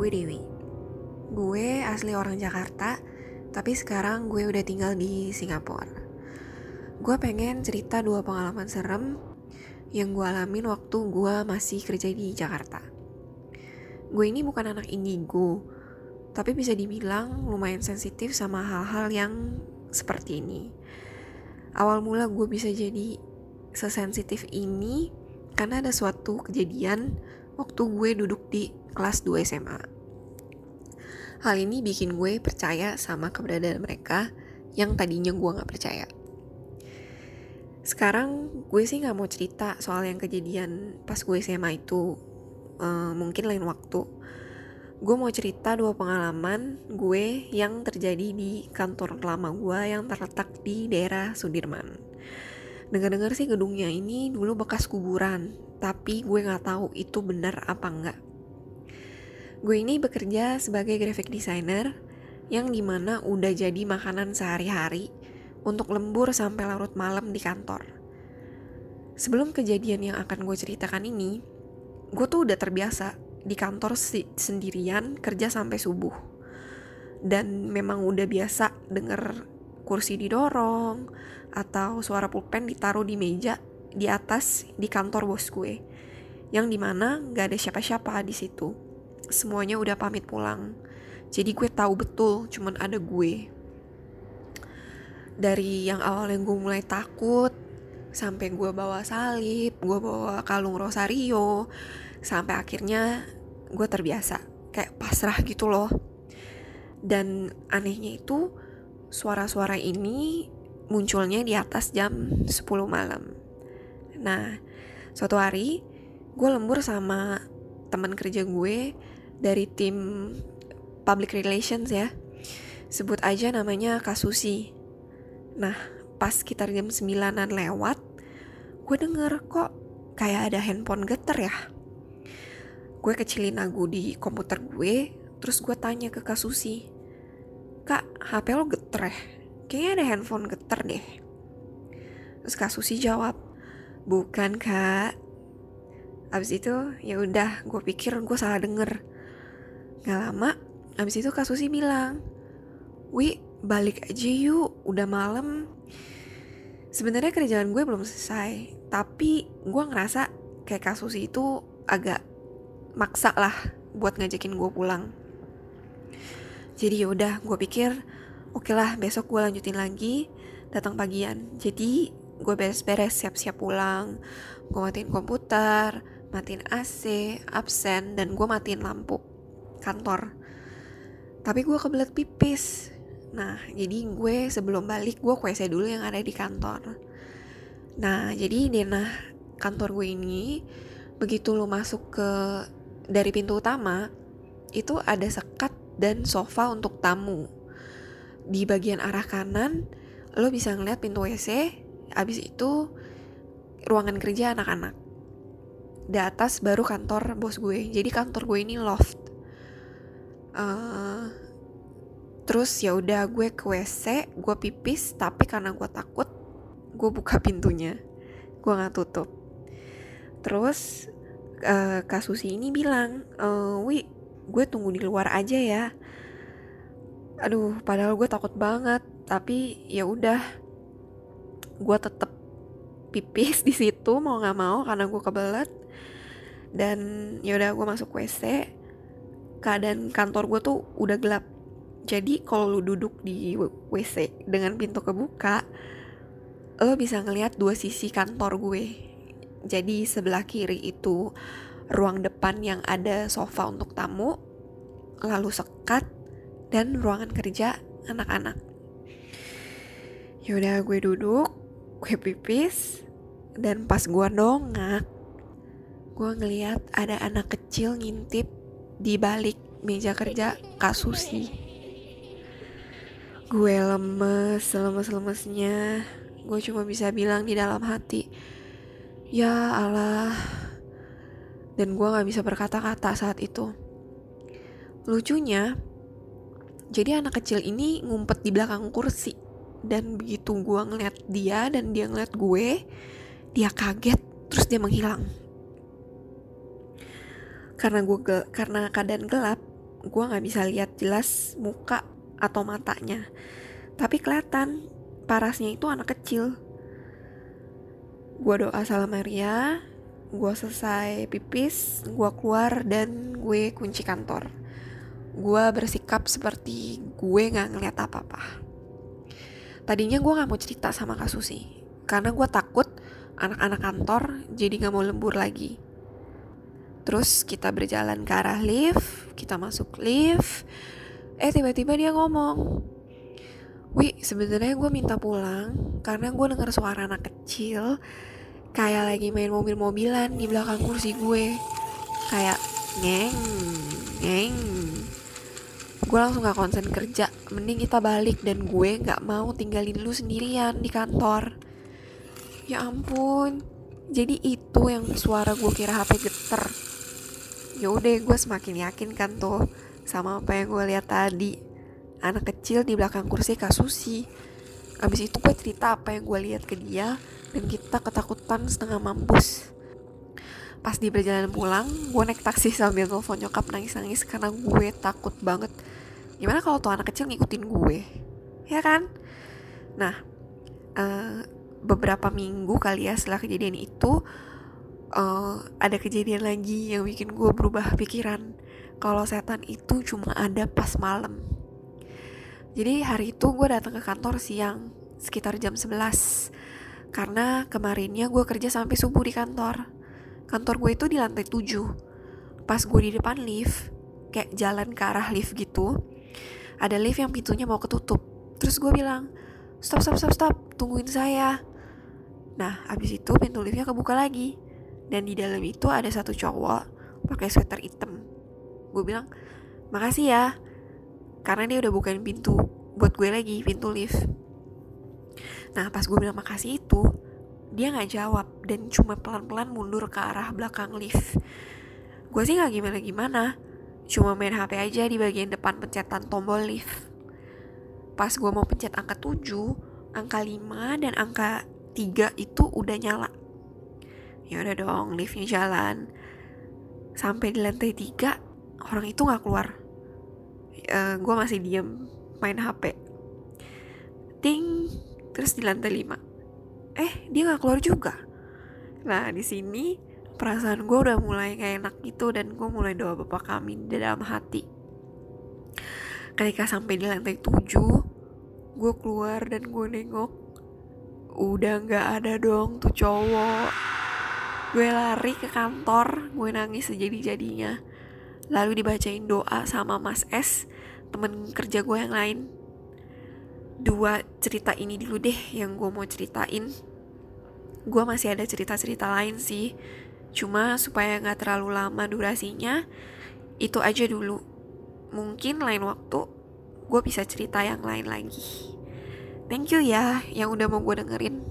gue Dewi. Gue asli orang Jakarta, tapi sekarang gue udah tinggal di Singapura. Gue pengen cerita dua pengalaman serem yang gue alamin waktu gue masih kerja di Jakarta. Gue ini bukan anak indigo, tapi bisa dibilang lumayan sensitif sama hal-hal yang seperti ini. Awal mula gue bisa jadi sesensitif ini karena ada suatu kejadian waktu gue duduk di kelas 2 SMA. Hal ini bikin gue percaya sama keberadaan mereka yang tadinya gue gak percaya. Sekarang gue sih gak mau cerita soal yang kejadian pas gue SMA itu, uh, mungkin lain waktu. Gue mau cerita dua pengalaman gue yang terjadi di kantor lama gue yang terletak di daerah Sudirman. Dengar-dengar sih gedungnya ini dulu bekas kuburan, tapi gue nggak tahu itu benar apa enggak. Gue ini bekerja sebagai graphic designer yang di mana udah jadi makanan sehari-hari untuk lembur sampai larut malam di kantor. Sebelum kejadian yang akan gue ceritakan ini, gue tuh udah terbiasa di kantor si sendirian kerja sampai subuh. Dan memang udah biasa denger kursi didorong atau suara pulpen ditaruh di meja di atas di kantor bos gue yang di mana gak ada siapa-siapa di situ semuanya udah pamit pulang. Jadi gue tahu betul cuman ada gue. Dari yang awalnya gue mulai takut sampai gue bawa salib gue bawa kalung rosario sampai akhirnya gue terbiasa. Kayak pasrah gitu loh. Dan anehnya itu suara-suara ini munculnya di atas jam 10 malam. Nah, suatu hari gue lembur sama teman kerja gue dari tim public relations ya. Sebut aja namanya Kasusi. Nah, pas sekitar jam 9-an lewat, gue denger kok kayak ada handphone geter ya. Gue kecilin lagu di komputer gue, terus gue tanya ke Kasusi, Kak, HP lo geter ya? Kayaknya ada handphone geter deh. Terus Kasusi jawab, bukan kak abis itu ya udah gue pikir gue salah denger nggak lama abis itu kak Susi bilang wi balik aja yuk udah malam. Sebenarnya kerjaan gue belum selesai tapi gue ngerasa kayak kak Susi itu agak maksa lah buat ngajakin gue pulang. Jadi ya udah gue pikir oke lah besok gue lanjutin lagi datang pagian. Jadi gue beres-beres siap-siap pulang gue matiin komputer matiin AC absen dan gue matiin lampu kantor. Tapi gue kebelet pipis. Nah jadi gue sebelum balik gue ke dulu yang ada di kantor. Nah jadi denah kantor gue ini begitu lo masuk ke dari pintu utama itu ada sekat dan sofa untuk tamu. Di bagian arah kanan lo bisa ngeliat pintu WC abis itu ruangan kerja anak-anak. Di atas baru kantor bos gue. Jadi kantor gue ini loft uh, terus ya udah gue ke wc gue pipis tapi karena gue takut gue buka pintunya. Gue nggak tutup. Terus uh, kasusi ini bilang uh, wi gue tunggu di luar aja ya. Aduh padahal gue takut banget tapi ya udah. Gue tetep pipis di situ mau nggak mau karena gue kebelet. Dan yaudah gue masuk WC keadaan kantor gue tuh udah gelap. Jadi kalau lu duduk di WC dengan pintu kebuka lo bisa ngelihat dua sisi kantor gue. Jadi sebelah kiri itu ruang depan yang ada sofa untuk tamu lalu sekat dan ruangan kerja anak-anak. Yaudah gue duduk gue pipis dan pas gue dongak gue ngeliat ada anak kecil ngintip di balik meja kerja Kak Susi. Gue lemes lemes-lemesnya. Gue cuma bisa bilang di dalam hati ya Allah. Dan gue gak bisa berkata-kata saat itu. Lucunya jadi anak kecil ini ngumpet di belakang kursi. Dan begitu gue ngeliat dia dan dia ngeliat gue dia kaget terus dia menghilang karena gue gel karena keadaan gelap gue nggak bisa lihat jelas muka atau matanya. Tapi kelihatan parasnya itu anak kecil. Gue doa salam Maria gue selesai pipis gue keluar dan gue kunci kantor. Gue bersikap seperti gue nggak ngeliat apa-apa. Tadinya gue nggak mau cerita sama Kak Susi karena gue takut anak-anak kantor jadi nggak mau lembur lagi terus kita berjalan ke arah lift kita masuk lift. Eh tiba-tiba dia ngomong Wi, sebenarnya gue minta pulang karena gue denger suara anak kecil kayak lagi main mobil-mobilan di belakang kursi gue. Kayak ngeng ngeng. Gue langsung gak konsen kerja mending kita balik dan gue gak mau tinggalin lu sendirian di kantor. Ya ampun jadi itu yang suara gue kira HP geter ya udah gue semakin yakin kan tuh sama apa yang gue lihat tadi. Anak kecil di belakang kursi kasusi abis itu gue cerita apa yang gue lihat ke dia dan kita ketakutan setengah mampus. Pas di perjalanan pulang gue naik taksi sambil telepon nyokap nangis-nangis karena gue takut banget. Gimana kalau tuh anak kecil ngikutin gue? Ya kan? Nah uh, beberapa minggu kali ya setelah kejadian itu uh, ada kejadian lagi yang bikin gue berubah pikiran kalau setan itu cuma ada pas malam jadi hari itu gue datang ke kantor siang sekitar jam 11 karena kemarinnya gue kerja sampai subuh di kantor. Kantor gue itu di lantai 7. Pas gue di depan lift, kayak jalan ke arah lift gitu, ada lift yang pintunya mau ketutup. Terus gue bilang, stop, stop, stop, stop, tungguin saya. Nah, abis itu pintu liftnya kebuka lagi. Dan di dalam itu ada satu cowok pakai sweater hitam. Gue bilang, makasih ya. Karena dia udah bukain pintu buat gue lagi, pintu lift. Nah pas gue bilang makasih itu dia nggak jawab dan cuma pelan-pelan mundur ke arah belakang lift. Gue sih nggak gimana-gimana, cuma main HP aja di bagian depan pencetan tombol lift. Pas gue mau pencet angka 7, angka 5 dan angka 3 itu udah nyala. Ya udah dong, liftnya jalan. Sampai di lantai 3, orang itu nggak keluar. Uh, eh, gue masih diem main HP. Ting, terus di lantai 5 eh dia nggak keluar juga nah di sini perasaan gue udah mulai gak enak gitu dan gue mulai doa bapak kami di dalam hati ketika sampai di lantai 7 gue keluar dan gue nengok udah nggak ada dong tuh cowok gue lari ke kantor gue nangis sejadi-jadinya. Lalu dibacain doa sama Mas S temen kerja gue yang lain. Dua cerita ini dulu deh yang gue mau ceritain. Gue masih ada cerita-cerita lain sih. Cuma supaya nggak terlalu lama durasinya itu aja dulu. Mungkin lain waktu gue bisa cerita yang lain lagi. Thank you ya yang udah mau gue dengerin